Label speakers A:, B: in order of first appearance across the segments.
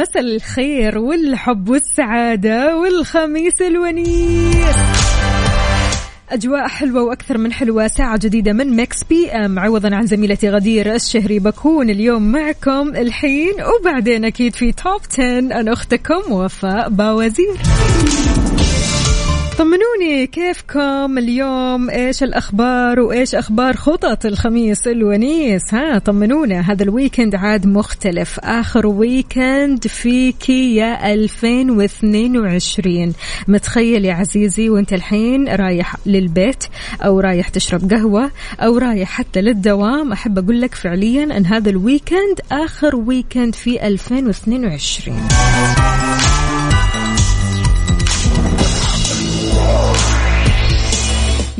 A: مساء الخير والحب والسعادة والخميس الونيس. أجواء حلوة وأكثر من حلوة. ساعة جديدة من ميكس PM عوضا عن زميلتي غدير الشهري بكون اليوم معكم الحين. وبعدين أكيد في top 10 أنا أختكم وفاء باوزير. طمنوني كيفكم اليوم؟ إيش الأخبار؟ وإيش أخبار خطط الخميس الونيس؟ ها طمنونا هذا ال weekend عاد مختلف. آخر weekend في كيا 2022 متخيل يا عزيزي وإنت الحين رايح للبيت أو رايح تشرب قهوة أو رايح حتى للدوام. أحب أقول لك فعليا أن هذا ال weekend آخر weekend في 2022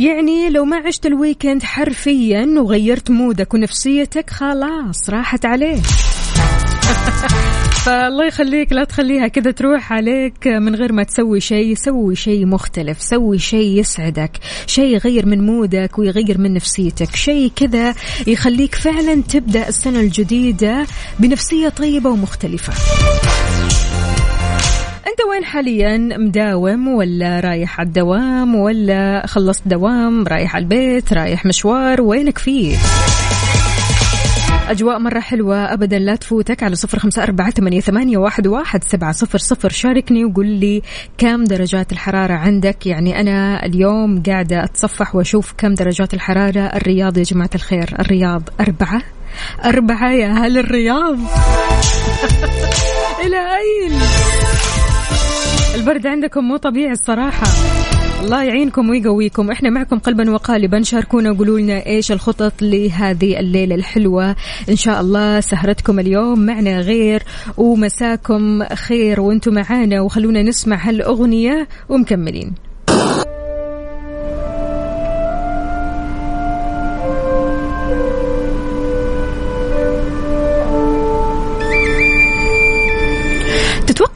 A: يعني لو ما عشت ال weekend حرفيا وغيرت mood ك ونفسيتك خلاص راحت عليك. فالله يخليك لا تخليها كذا تروح عليك من غير ما تسوي شيء. سوي شيء مختلف سوي شيء يسعدك شيء يغير من مودك ويغير من نفسيتك. شيء كذا يخليك فعلا تبدأ السنة الجديدة بنفسية طيبة ومختلفة. أنت وين حاليا؟ مداوم ولا رايح على الدوام ولا خلصت دوام؟ رايح على البيت؟ رايح مشوار؟ وينك فيه؟ أجواء مرة حلوة. أبدا لا تفوتك على صفر خمسة أربعة ثمانية, واحد, واحد سبعة صفر صفر. شاركني وقول لي كم درجات الحرارة عندك. يعني أنا اليوم قاعدة أتصفح وأشوف كم درجات الحرارة. الرياض يا جماعة الخير. الرياض أربعة. أربعة يا أهل الرياض. إلى أين؟ البرد عندكم مو طبيعي الصراحة. الله يعينكم ويقويكم. إحنا معكم قلبا وقالبا. شاركونا وقولوا لنا إيش الخطط لهذه الليلة الحلوة. إن شاء الله سهرتكم اليوم معنا غير ومساكم خير وأنتم معانا. وخلونا نسمع هالأغنية ومكملين.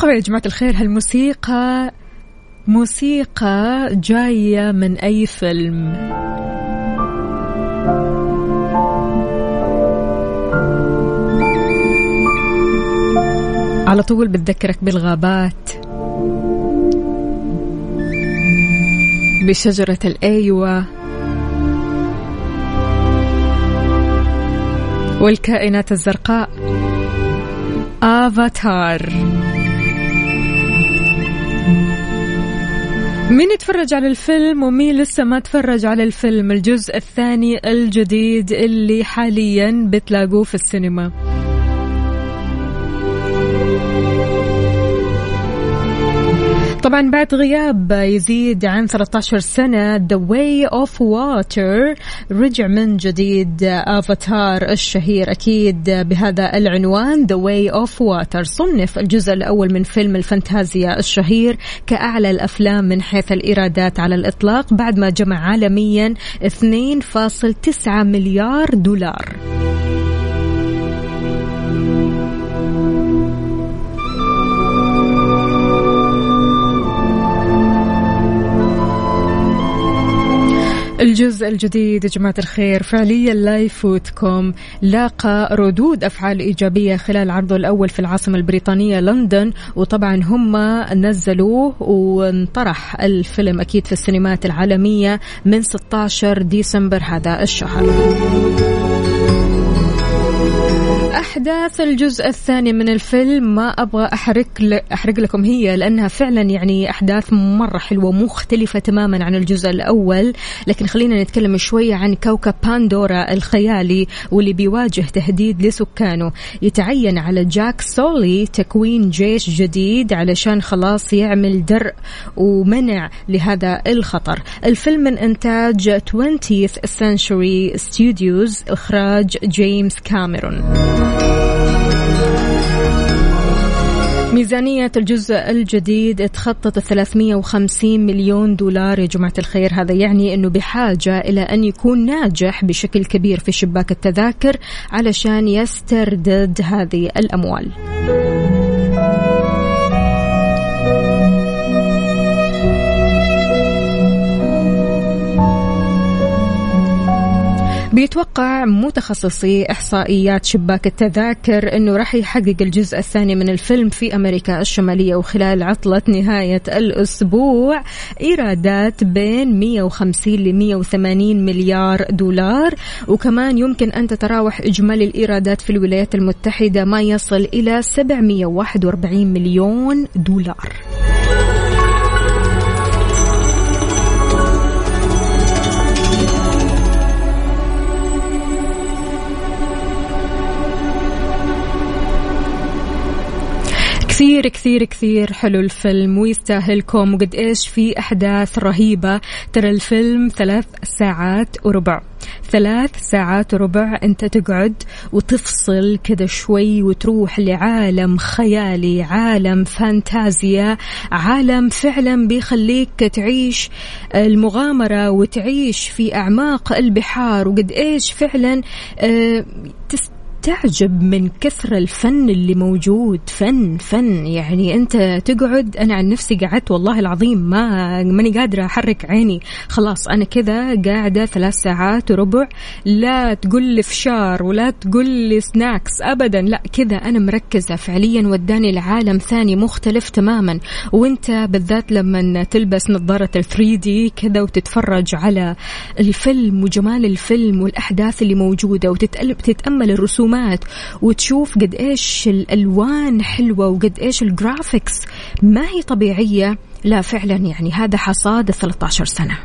A: تتوقعوا يا جماعة الخير هالموسيقى موسيقى جاية من أي فيلم؟ على طول بتذكرك بالغابات. بشجرة الأيوة. والكائنات الزرقاء. أفاتار. مين يتفرج على الفيلم ومين لسه ما تفرج على الفيلم؟ الجزء الثاني الجديد اللي حاليا بتلاقوه في السينما. طبعا بعد غياب يزيد عن 13 سنة The Way of Water رجع من جديد أفاتار الشهير. أكيد بهذا العنوان The Way of Water صنف الجزء الأول من فيلم الفانتازيا الشهير كأعلى الأفلام من حيث الإيرادات على الإطلاق بعد ما جمع عالميا 2.9 مليار دولار. الجزء الجديد يا جماعة الخير فعليا لا يفوتكم لاقى ردود أفعال إيجابية خلال عرضه الأول في العاصمة البريطانية لندن وطبعا هم نزلوه وانطرح الفيلم أكيد في السينمات العالمية من 16 ديسمبر هذا الشهر. أحداث الجزء الثاني من الفيلم ما أبغى أحرق أحرق لكم هي لأنها فعلا يعني أحداث مرة حلوة مختلفة تماما عن الجزء الأول. لكن خلينا نتكلم شوية عن كوكب باندورا الخيالي واللي بيواجه تهديد لسكانه. يتعين على جاك سولي تكوين جيش جديد علشان خلاص يعمل درء ومنع لهذا الخطر. الفيلم من إنتاج 20th Century Studios إخراج جيمس كاميرون. ميزانية الجزء الجديد تخطط 350 مليون دولار. يا جماعة الخير هذا يعني أنه بحاجة إلى أن يكون ناجح بشكل كبير في شباك التذاكر علشان يستردد هذه الأموال. بيتوقع متخصصي إحصائيات شباك التذاكر أنه راح يحقق الجزء الثاني من الفيلم في أمريكا الشمالية وخلال عطلة نهاية الأسبوع. إيرادات بين 150 ل 180 مليار دولار. وكمان يمكن أن تتراوح إجمالي الإيرادات في الولايات المتحدة ما يصل إلى 741 مليون دولار. كثير كثير كثير حلو الفيلم ويستاهلكم وقد إيش في أحداث رهيبة. ترى الفيلم ثلاث ساعات وربع. ثلاث ساعات وربع أنت تقعد وتفصل كذا شوي وتروح لعالم خيالي عالم فانتازيا عالم فعلا بيخليك تعيش المغامرة وتعيش في أعماق البحار. وقد إيش فعلا آه، تعجب من كثر الفن اللي موجود. فن فن. يعني أنت تقعد أنا عن نفسي قعدت والله العظيم ما ماني قادرة أحرك عيني. خلاص أنا كذا قاعدة ثلاث ساعات وربع. لا تقول لي فشار ولا تقول لي snacks ابدا. لا كذا أنا مركزة. فعليا وداني لعالم ثاني مختلف تماما. وأنت بالذات لما تلبس نظارة ال 3D كذا وتتفرج على الفيلم وجمال الفيلم والأحداث اللي موجودة وتتامل الرسومات الرسومات وتشوف قد إيش الألوان حلوة وقد إيش ال graphics ما هي طبيعية. لا فعلا يعني هذا حصاد 13 سنة.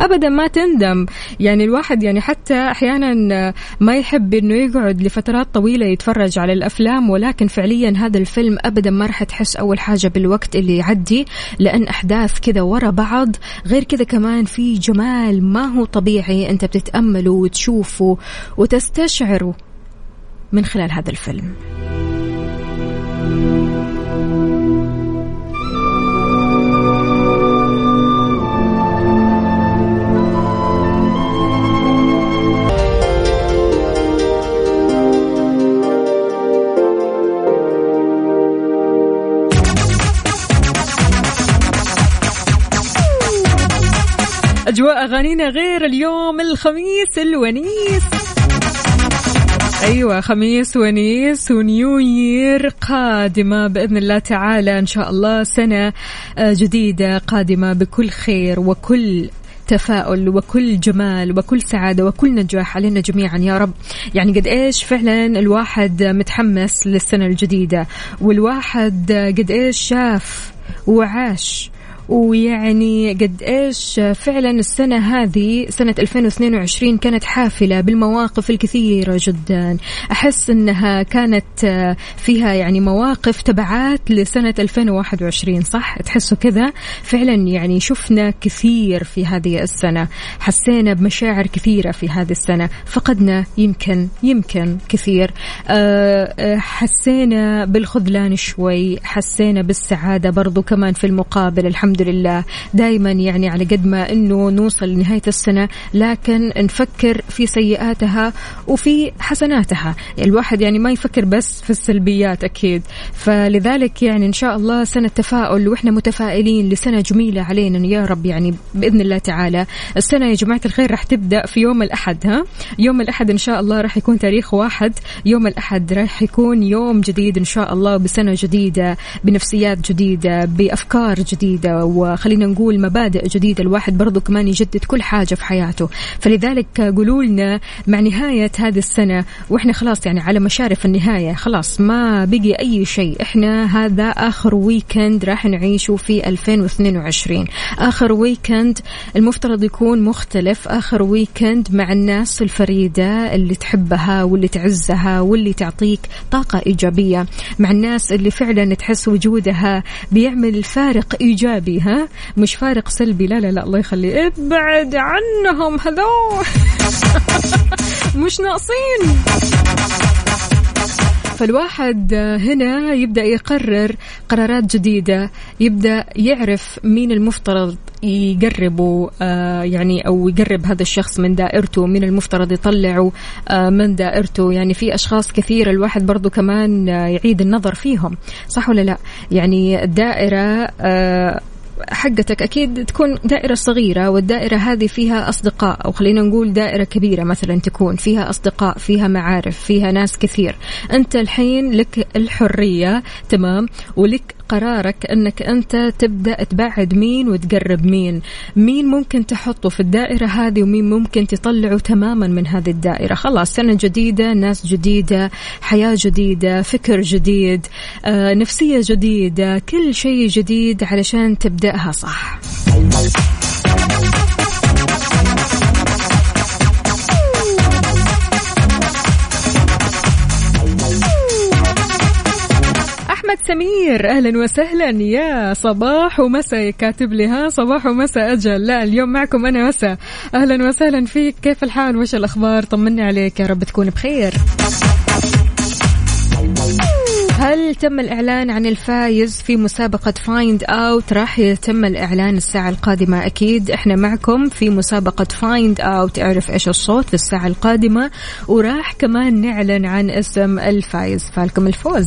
A: ابدا ما تندم. يعني الواحد يعني حتى أحيانا ما يحب إنه يقعد لفترات طويلة يتفرج على الأفلام ولكن فعليا هذا الفيلم ابدا ما راح تحس أول حاجة بالوقت اللي يعدي لأن أحداث كذا ورا بعض. غير كذا كمان في جمال ما هو طبيعي أنت بتتأمله وتشوفه وتستشعره من خلال هذا الفيلم. أغانينا غير اليوم الخميس الونيس. أيوه خميس ونيس ونيو يير قادمة بإذن الله تعالى إن شاء الله سنة آه، جديدة قادمة بكل خير وكل تفاؤل وكل جمال وكل سعادة وكل نجاح علينا جميعا يا رب. يعني قد إيش فعلا الواحد متحمس للسنة الجديدة والواحد قد إيش شاف وعاش ويعني قد إيش فعلا السنة هذه سنة 2022 كانت حافلة بالمواقف الكثيرة جدا. أحس إنها كانت فيها يعني مواقف تبعات لسنة 2021 صح؟ تحسوا كذا؟ فعلا يعني شفنا كثير في هذه السنة. حسينا بمشاعر كثيرة في هذه السنة. فقدنا يمكن يمكن كثير. آه، آه، حسينا بالخذلان شوي. حسينا بالسعادة برضو كمان في المقابل الحمد الحمد لله. دائما يعني على قد ما إنه نوصل لنهاية السنة لكن نفكر في سيئاتها وفي حسناتها. الواحد يعني ما يفكر بس في السلبيات أكيد. فلذلك يعني إن شاء الله سنة تفاؤل وإحنا متفائلين لسنة جميلة علينا يا رب يعني بإذن الله تعالى. السنة يا جماعة الخير راح تبدأ في يوم الأحد ها؟ يوم الأحد إن شاء الله راح يكون تاريخ واحد. يوم الأحد راح يكون يوم جديد إن شاء الله بسنة جديدة بنفسيات جديدة بأفكار جديدة وخلينا نقول مبادئ جديدة. الواحد برضو كمان يجدد كل حاجة في حياته. فلذلك قولوا لنا مع نهاية هذه السنة وإحنا خلاص يعني على مشارف النهاية خلاص ما بقي أي شيء. إحنا هذا آخر weekend راح نعيشه في 2022 آخر weekend المفترض يكون مختلف. آخر weekend مع الناس الفريدة اللي تحبها واللي تعزها واللي تعطيك طاقة إيجابية. مع الناس اللي فعلا تحس وجودها بيعمل فارق إيجابي. ها مش فارق سلبي لا لا لا الله يخلي ابعد عنهم هذول. مش ناقصين. فالواحد هنا يبدأ يقرر قرارات جديدة يبدأ يعرف مين المفترض يقربوا آه يعني أو يقرب هذا الشخص من دائرته مين المفترض يطلعه آه من دائرته. يعني في أشخاص كثير الواحد برضو كمان آه يعيد النظر فيهم. صح ولا لا؟ يعني الدائرة حقتك أكيد تكون دائرة صغيرة والدائرة هذه فيها أصدقاء أو خلينا نقول دائرة كبيرة مثلا تكون فيها أصدقاء فيها معارف فيها ناس كثير. أنت الحين لك الحرية تمام ولك قرارك أنك أنت تبدأ تبعد مين وتقرب مين. مين ممكن تحطه في الدائرة هذه ومين ممكن تطلعه تماما من هذه الدائرة. خلاص سنة جديدة ناس جديدة حياة جديدة فكر جديد آه، نفسية جديدة كل شيء جديد علشان تبدأها صح. سمير أهلا وسهلا. يا صباح ومساء كاتب لي ها صباح ومساء أجل. لا اليوم معكم أنا مساء. أهلا وسهلا فيك. كيف الحال؟ وش الأخبار؟ طمني عليك. يا رب تكون بخير. هل تم الإعلان عن الفايز في مسابقة Find Out راح يتم الإعلان الساعة القادمة. أكيد إحنا معكم في مسابقة Find Out أعرف إيش الصوت في الساعة القادمة. وراح كمان نعلن عن اسم الفايز. فالكم الفوز.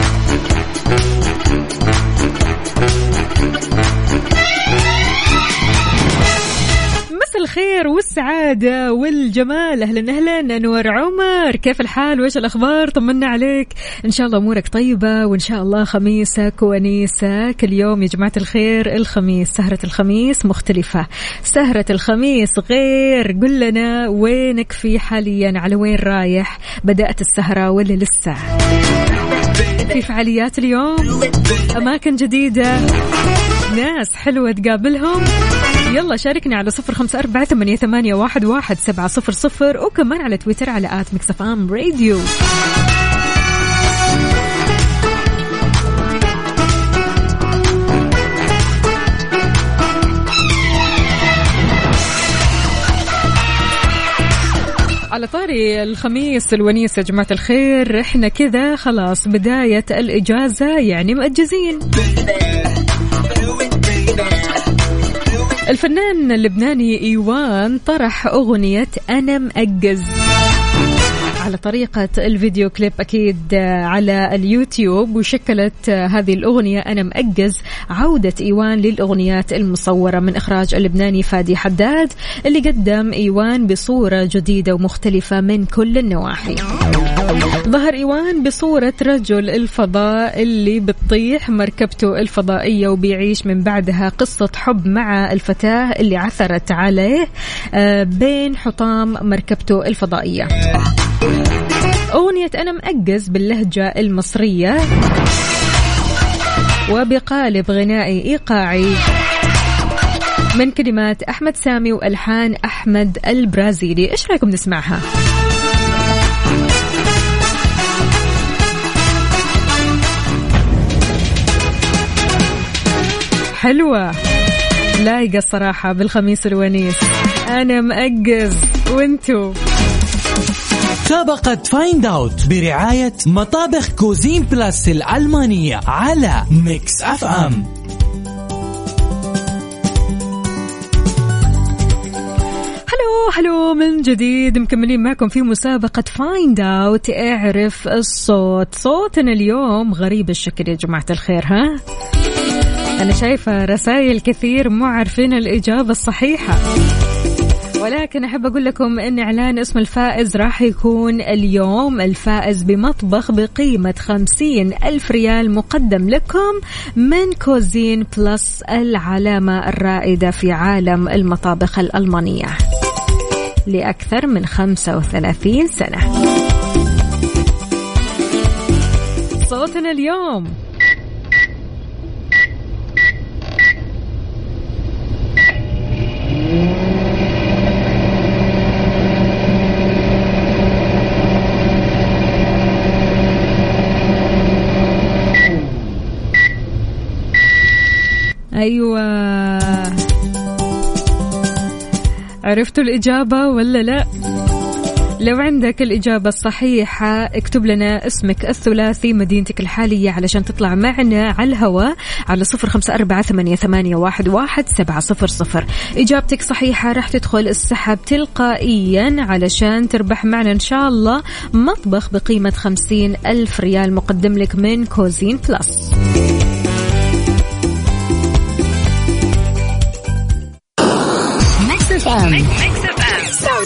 A: الخير والسعادة والجمال. أهلا أهلا أنور عمر. كيف الحال؟ وإيش الأخبار؟ طمنا عليك. إن شاء الله أمورك طيبة وإن شاء الله خميسك ونيسك. اليوم يا جماعة الخير الخميس سهرة الخميس مختلفة. سهرة الخميس غير. قل لنا وينك في حاليا؟ على وين رايح؟ بدأت السهرة ولا لسه؟ في فعاليات اليوم؟ أماكن جديدة؟ ناس حلوة تقابلهم؟ يلا شاركني على صفر خمسة أربعة ثمانية, ثمانية واحد, واحد سبعة صفر صفر وكمان على تويتر على at Mix FM Radio. على طاري الخميس الونيس يا جماعة الخير إحنا كذا خلاص بداية الإجازة يعني مأجزين الفنان اللبناني إيوان طرح أغنية أنا مأجز. على طريقة الفيديو كليب أكيد على اليوتيوب وشكلت هذه الأغنية أنا مأجز عودة إيوان للأغنيات المصورة من إخراج اللبناني فادي حداد اللي قدم إيوان بصورة جديدة ومختلفة من كل النواحي. ظهر إيوان بصورة رجل الفضاء اللي بتطيح مركبته الفضائية وبيعيش من بعدها قصة حب مع الفتاة اللي عثرت عليه آه، بين حطام مركبته الفضائية أغنية أنا مأجز باللهجة المصرية وبقالب غنائي إيقاعي من كلمات أحمد سامي وألحان أحمد البرازيلي إيش رأيكم نسمعها؟ حلوة. لايقة الصراحة بالخميس الونيس أنا مأجز. وانتو.
B: مسابقة Find Out برعاية مطابخ Cuisine Plus الألمانية على Mix FM
A: hello hello من جديد مكملين معكم في مسابقة Find Out اعرف الصوت. صوتنا اليوم غريب الشكل يا جماعة الخير ها؟ أنا شايفة رسائل كثير مو عارفين الإجابة الصحيحة. ولكن أحب أقول لكم أن إعلان اسم الفائز راح يكون اليوم. الفائز بمطبخ بقيمة خمسين ألف ريال مقدم لكم من Cuisine Plus العلامة الرائدة في عالم المطابخ الألمانية لأكثر من 35 سنة. صوتنا اليوم. أيوه. عرفتوا الإجابة ولا لا؟ لو عندك الإجابة الصحيحة اكتب لنا اسمك الثلاثي مدينتك الحالية علشان تطلع معنا على الهواء على صفر خمسة أربعة ثمانية, ثمانية واحد, واحد سبعة صفر صفر. إجابتك صحيحة راح تدخل السحب تلقائيا علشان تربح معنا إن شاء الله مطبخ بقيمة خمسين ألف ريال مقدم لك من Cuisine Plus.
C: ميكس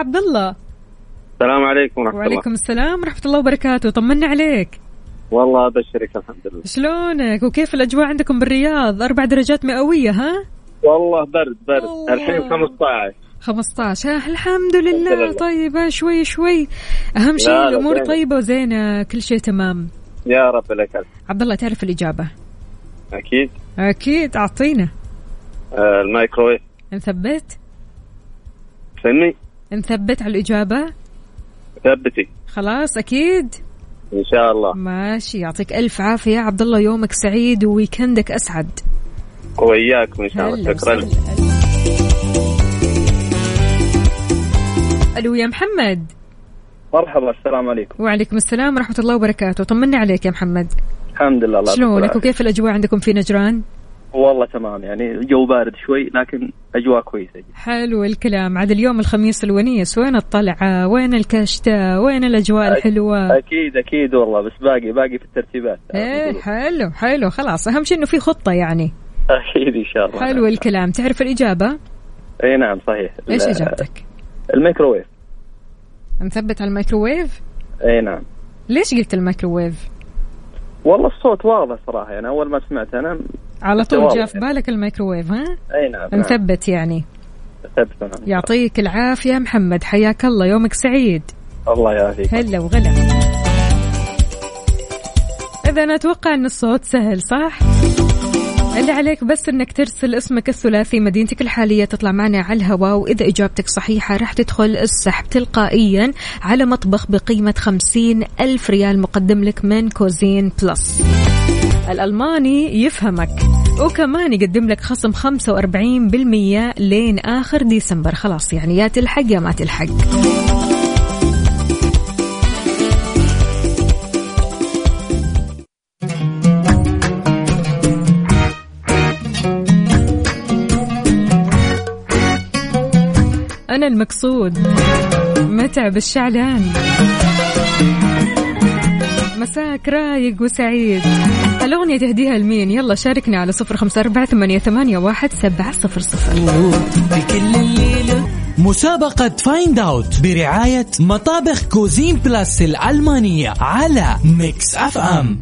A: عبد الله
D: السلام عليكم ورحمة
A: وعليكم السلام ورحمة الله وبركاته. طمنا عليك.
D: الله والله أبشرك الحمد لله.
A: شلونك؟ وكيف الأجواء عندكم بالرياض؟ أربع درجات مئوية ها؟
D: والله برد برد.
A: الله.
D: الحين 15
A: 15 ها الحمد لله.
D: لله.
A: طيبة شوي شوي. أهم شيء الأمور
D: زين.
A: طيبة وزينة كل شيء تمام.
D: يا رب لك.
A: عبد الله تعرف الإجابة؟
D: أكيد.
A: أكيد. أعطينا.
D: آه الميكروويف
A: نثبت.
D: فهمني
A: نثبت على الإجابة؟
D: ثبتي.
A: خلاص أكيد؟
D: إن شاء الله.
A: ماشي يعطيك ألف عافية. يا عبد الله يومك سعيد وويكندك أسعد.
D: وإياكم إن شاء الله. شكرا.
A: ألو يا محمد.
D: مرحبا السلام عليكم.
A: وعليكم السلام ورحمة الله وبركاته. طمنا عليك يا محمد.
D: الحمد لله الله
A: شلونك. وكيف الأجواء عندكم في نجران؟
D: والله تمام يعني الجو بارد شوي لكن أجواء كويسة
A: حلو الكلام. عاد اليوم الخميس الونيس وين الطلعة؟ وين الكشتة؟ وين الأجواء الحلوة؟
D: أكيد أكيد والله بس باقي باقي في الترتيبات.
A: إيه حلو حلو خلاص. أهم شيء إنه في خطة يعني.
D: أكيد إن شاء الله.
A: حلو الكلام. تعرف الإجابة؟
D: أي نعم صحيح.
A: إيش
D: ال-
A: إجابتك؟
D: الميكروويف.
A: نثبت على الميكروويف؟
D: أي نعم.
A: ليش قلت الميكروويف؟
D: والله الصوت واضح صراحة يعني أول ما سمعت أنا
A: على طول جاء في بالك الميكروويف ها
D: أي نعم نعم.
A: نثبت يعني
D: ثبت نعم.
A: يعطيك العافية محمد حياك الله يومك سعيد
D: الله يعافيك
A: هلا وغلا إذا أنا أتوقع أن الصوت سهل صح؟ اللي عليك بس إنك ترسل اسمك الثلاثي مدينتك الحالية تطلع معنا على الهواء وإذا إجابتك صحيحة راح تدخل السحب تلقائيا على مطبخ بقيمة خمسين ألف ريال مقدم لك من Cuisine Plus. الألماني يفهمك وكمان يقدم لك خصم 45% لين آخر ديسمبر. خلاص يعني يا تلحق يا ما تلحق. أنا المقصود. متعب الشعلان. مساك رايق وسعيد. الأغنية تهديها لمين؟ يلا شاركني على صفر خمسة أربعة ثمانية, ثمانية واحد سبعة صفر صفر.
B: مسابقة Find Out برعاية مطابخ Cuisine Plus الألمانية على Mix
A: FM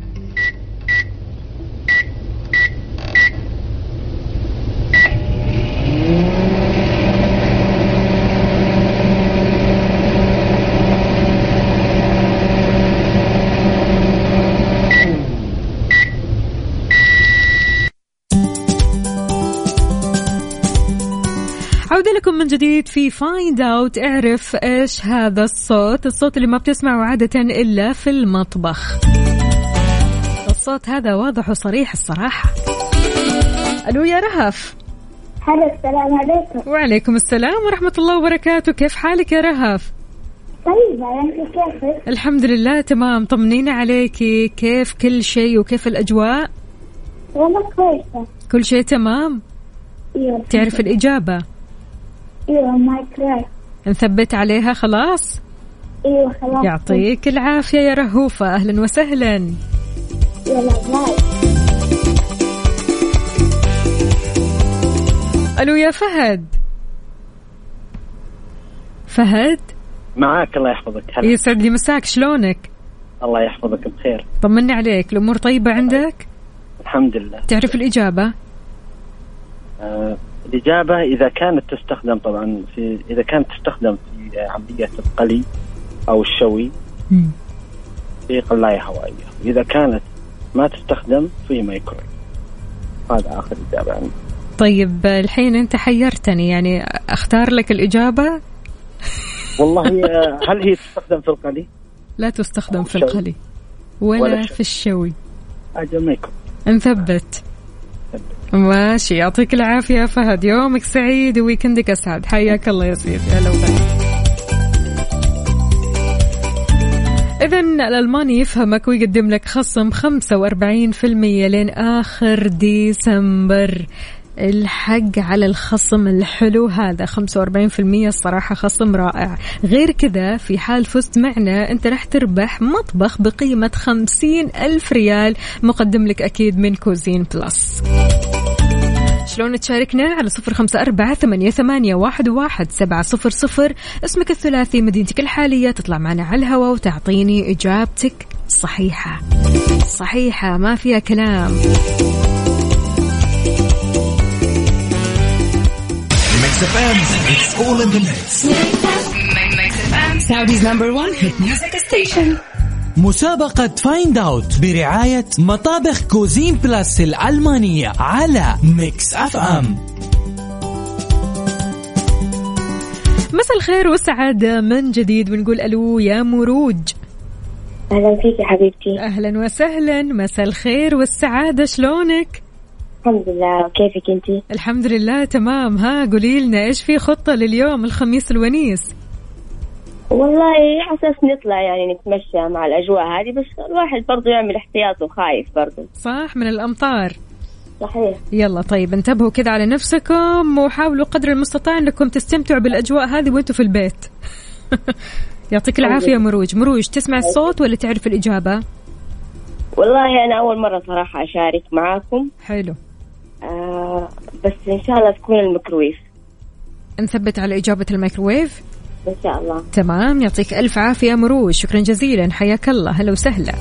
A: لكم من جديد في Find Out اعرف إيش هذا الصوت الصوت اللي ما بتسمعه عادة إلا في المطبخ. الصوت هذا واضح وصريح الصراحة. ألو يا رهف.
E: هلا السلام عليكم.
A: وعليكم السلام ورحمة الله وبركاته. كيف حالك يا رهف؟
E: طيبة أنت كيفك؟
A: الحمد لله تمام. طمنينا عليكي كيف كل شيء وكيف الأجواء؟
E: والله كويسة.
A: كل شيء تمام؟
E: أيوه
A: تعرف الإجابة؟
E: أيوه مايكرويف
A: نثبت عليها خلاص؟
E: أيوه خلاص.
A: يعطيك العافية يا رهوفة. أهلا وسهلا.
E: يلا باي.
A: ألو يا فهد. فهد؟
D: معاك الله يحفظك. هلا.
A: يسعد لي مساك. شلونك؟
D: الله يحفظك بخير.
A: طمني عليك. الأمور طيبة عندك؟
D: الحمد لله.
A: تعرف الإجابة؟
D: آه الإجابة إذا كانت تستخدم طبعا في إذا كانت تستخدم في عملية القلي أو الشوي
A: مم.
D: في قلاية هوائية. وإذا كانت ما تستخدم في مايكرويف هذا آخر إجابة عندي.
A: طيب الحين أنت حيرتني يعني أختار لك الإجابة؟
D: والله هل هي تستخدم في القلي؟
A: لا تستخدم في. القلي ولا,
D: ولا
A: في الشوي.
D: أجل مايكرويف
A: نثبت ماشي يعطيك العافية فهد. يومك سعيد وويكندك أسعد. حياك الله يا سيدي. هلا وغلا إذا الألماني يفهمك ويقدم لك خصم 45% لين آخر ديسمبر. الحق على الخصم الحلو هذا 45% الصراحة خصم رائع. غير كذا في حال فزت معنا أنت راح تربح مطبخ بقيمة 50 ألف ريال مقدم لك أكيد من كوزين بلس. شلون تشاركنا على صفر خمسة أربعة ثمانية, ثمانية واحد, واحد سبعة صفر صفر. اسمك الثلاثي مدينتك الحالية تطلع معنا على الهواء وتعطيني إجابتك صحيحة. صحيحة ما فيها كلام.
C: Saudi's number one hit music station.
B: مسابقة Find Out برعاية مطابخ كوزين بلاس الألمانية على Mix FM
A: مساء الخير والسعادة من جديد ونقول ألو يا مروج.
E: أهلا فيك يا حبيبتي.
A: أهلا وسهلا. مساء الخير والسعادة شلونك؟
E: الحمد لله. كيفك أنت؟
A: الحمد لله تمام. ها قولي لنا إيش في خطة لليوم الخميس الونيس؟
E: والله حساس نطلع يعني نتمشى مع الأجواء هذه بس الواحد برضو يعمل احتياط وخايف برضو.
A: صح من الأمطار.
E: صحيح.
A: يلا طيب انتبهوا كذا على نفسكم وحاولوا قدر المستطاع أنكم تستمتعوا بالأجواء هذه وأنتم في البيت. يعطيك العافية مروج. مروج تسمع الصوت ولا تعرف الإجابة؟
E: والله أنا أول مرة صراحة أشارك معاكم.
A: حلو.
E: آه بس إن شاء الله تكون الميكرويف
A: نثبت على إجابة الميكروويف.
E: إن شاء الله.
A: تمام يعطيك ألف عافية مروج شكرا جزيلا. حياك الله. هلا وسهلا.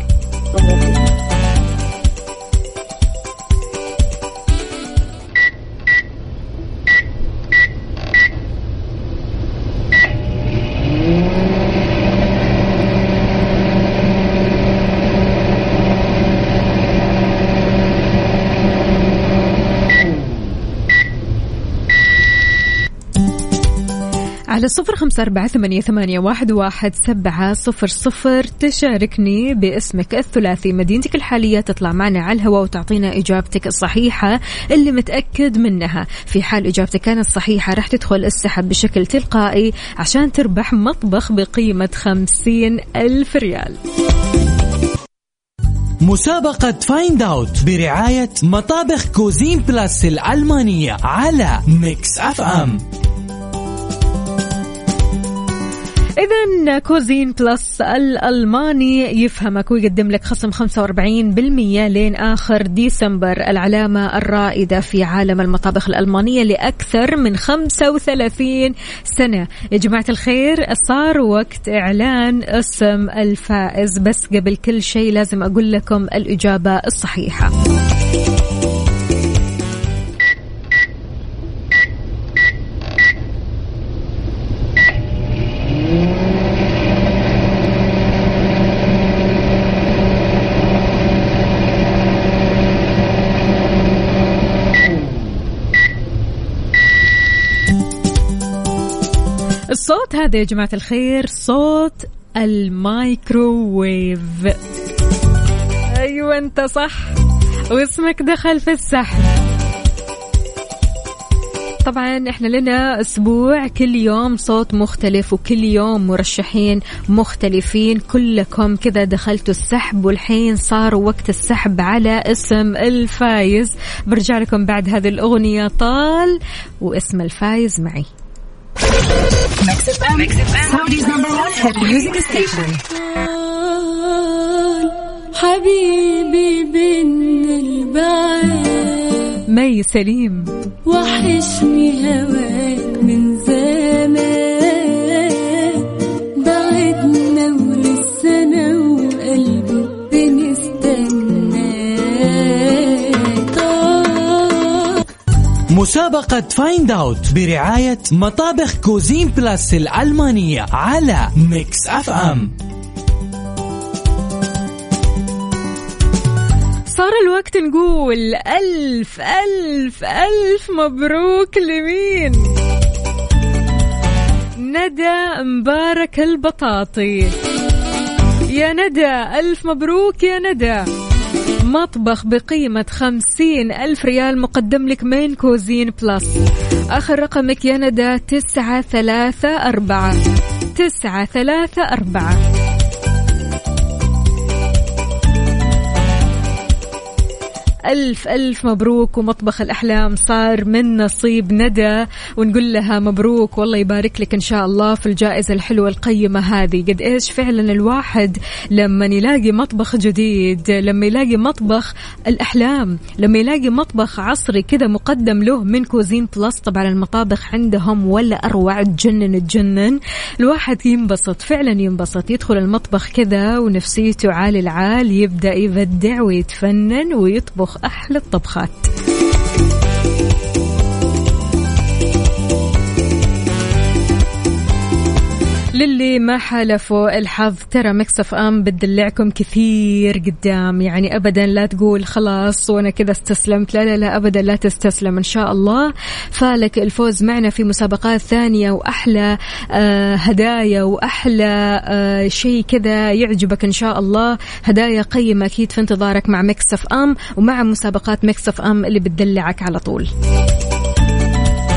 A: على صفر خمسة أربعة ثمانية, ثمانية واحد, واحد سبعة صفر صفر. تشاركني باسمك الثلاثي. مدينتك الحالية تطلع معنا على الهواء وتعطينا إجابتك الصحيحة اللي متأكد منها. في حال إجابتك كانت صحيحة راح تدخل السحب بشكل تلقائي عشان تربح مطبخ بقيمة خمسين ألف ريال.
B: مسابقة Find Out برعاية مطابخ كوزين بلاس الألمانية على Mix FM
A: إذا كوزين بلس الألماني يفهمك ويقدم لك خصم 45% لين آخر ديسمبر. العلامة الرائدة في عالم المطابخ الألمانية لأكثر من 35 سنة. يا جماعة الخير صار وقت إعلان اسم الفائز بس قبل كل شيء لازم أقول لكم الإجابة الصحيحة. هذا يا جماعة الخير صوت المايكروويف أيوة أنت صح. واسمك دخل في السحب. طبعا إحنا لنا أسبوع كل يوم صوت مختلف وكل يوم مرشحين مختلفين. كلكم كذا دخلتوا السحب والحين صار وقت السحب على اسم الفايز. برجع لكم بعد هذه الأغنية طال واسم الفايز معي.
F: حبيبي
A: سليم.
F: وحشني هواك من زمان.
B: مسابقة Find Out برعاية مطابخ كوزين بلاس الألمانية على Mix FM
A: صار الوقت نقول ألف ألف ألف مبروك لمين؟ ندى مبارك البطاطي. يا ندى ألف مبروك يا ندى. مطبخ بقيمة خمسين ألف ريال مقدم لك من كوزين بلس. آخر رقمك يا ندى تسعة ثلاثة أربعة. تسعة ثلاثة أربعة. ألف ألف مبروك ومطبخ الأحلام صار من نصيب ندى ونقول لها مبروك والله يبارك لك إن شاء الله في الجائزة الحلوة القيمة هذه. قد إيش فعلا الواحد لما يلاقي مطبخ جديد لما يلاقي مطبخ الأحلام لما يلاقي مطبخ عصري كذا مقدم له من كوزين بلس طبعا المطابخ عندهم ولا أروع تجنن تجنن. الواحد ينبسط فعلا ينبسط. يدخل المطبخ كذا ونفسيته عالي العال يبدأ يبدع ويتفنن ويطبخ. أحلى الطبخات. للي ما حالفوا الحظ ترى Mix FM بتدلعكم كثير قدام. يعني ابدا لا تقول خلاص وأنا كذا استسلمت. لا لا لا ابدا لا تستسلم إن شاء الله. فالك الفوز معنا في مسابقات ثانية وأحلى آه هدايا وأحلى آه شيء كذا يعجبك إن شاء الله. هدايا قيمة أكيد في انتظارك مع Mix FM ومع مسابقات Mix FM اللي بتدلعك على طول.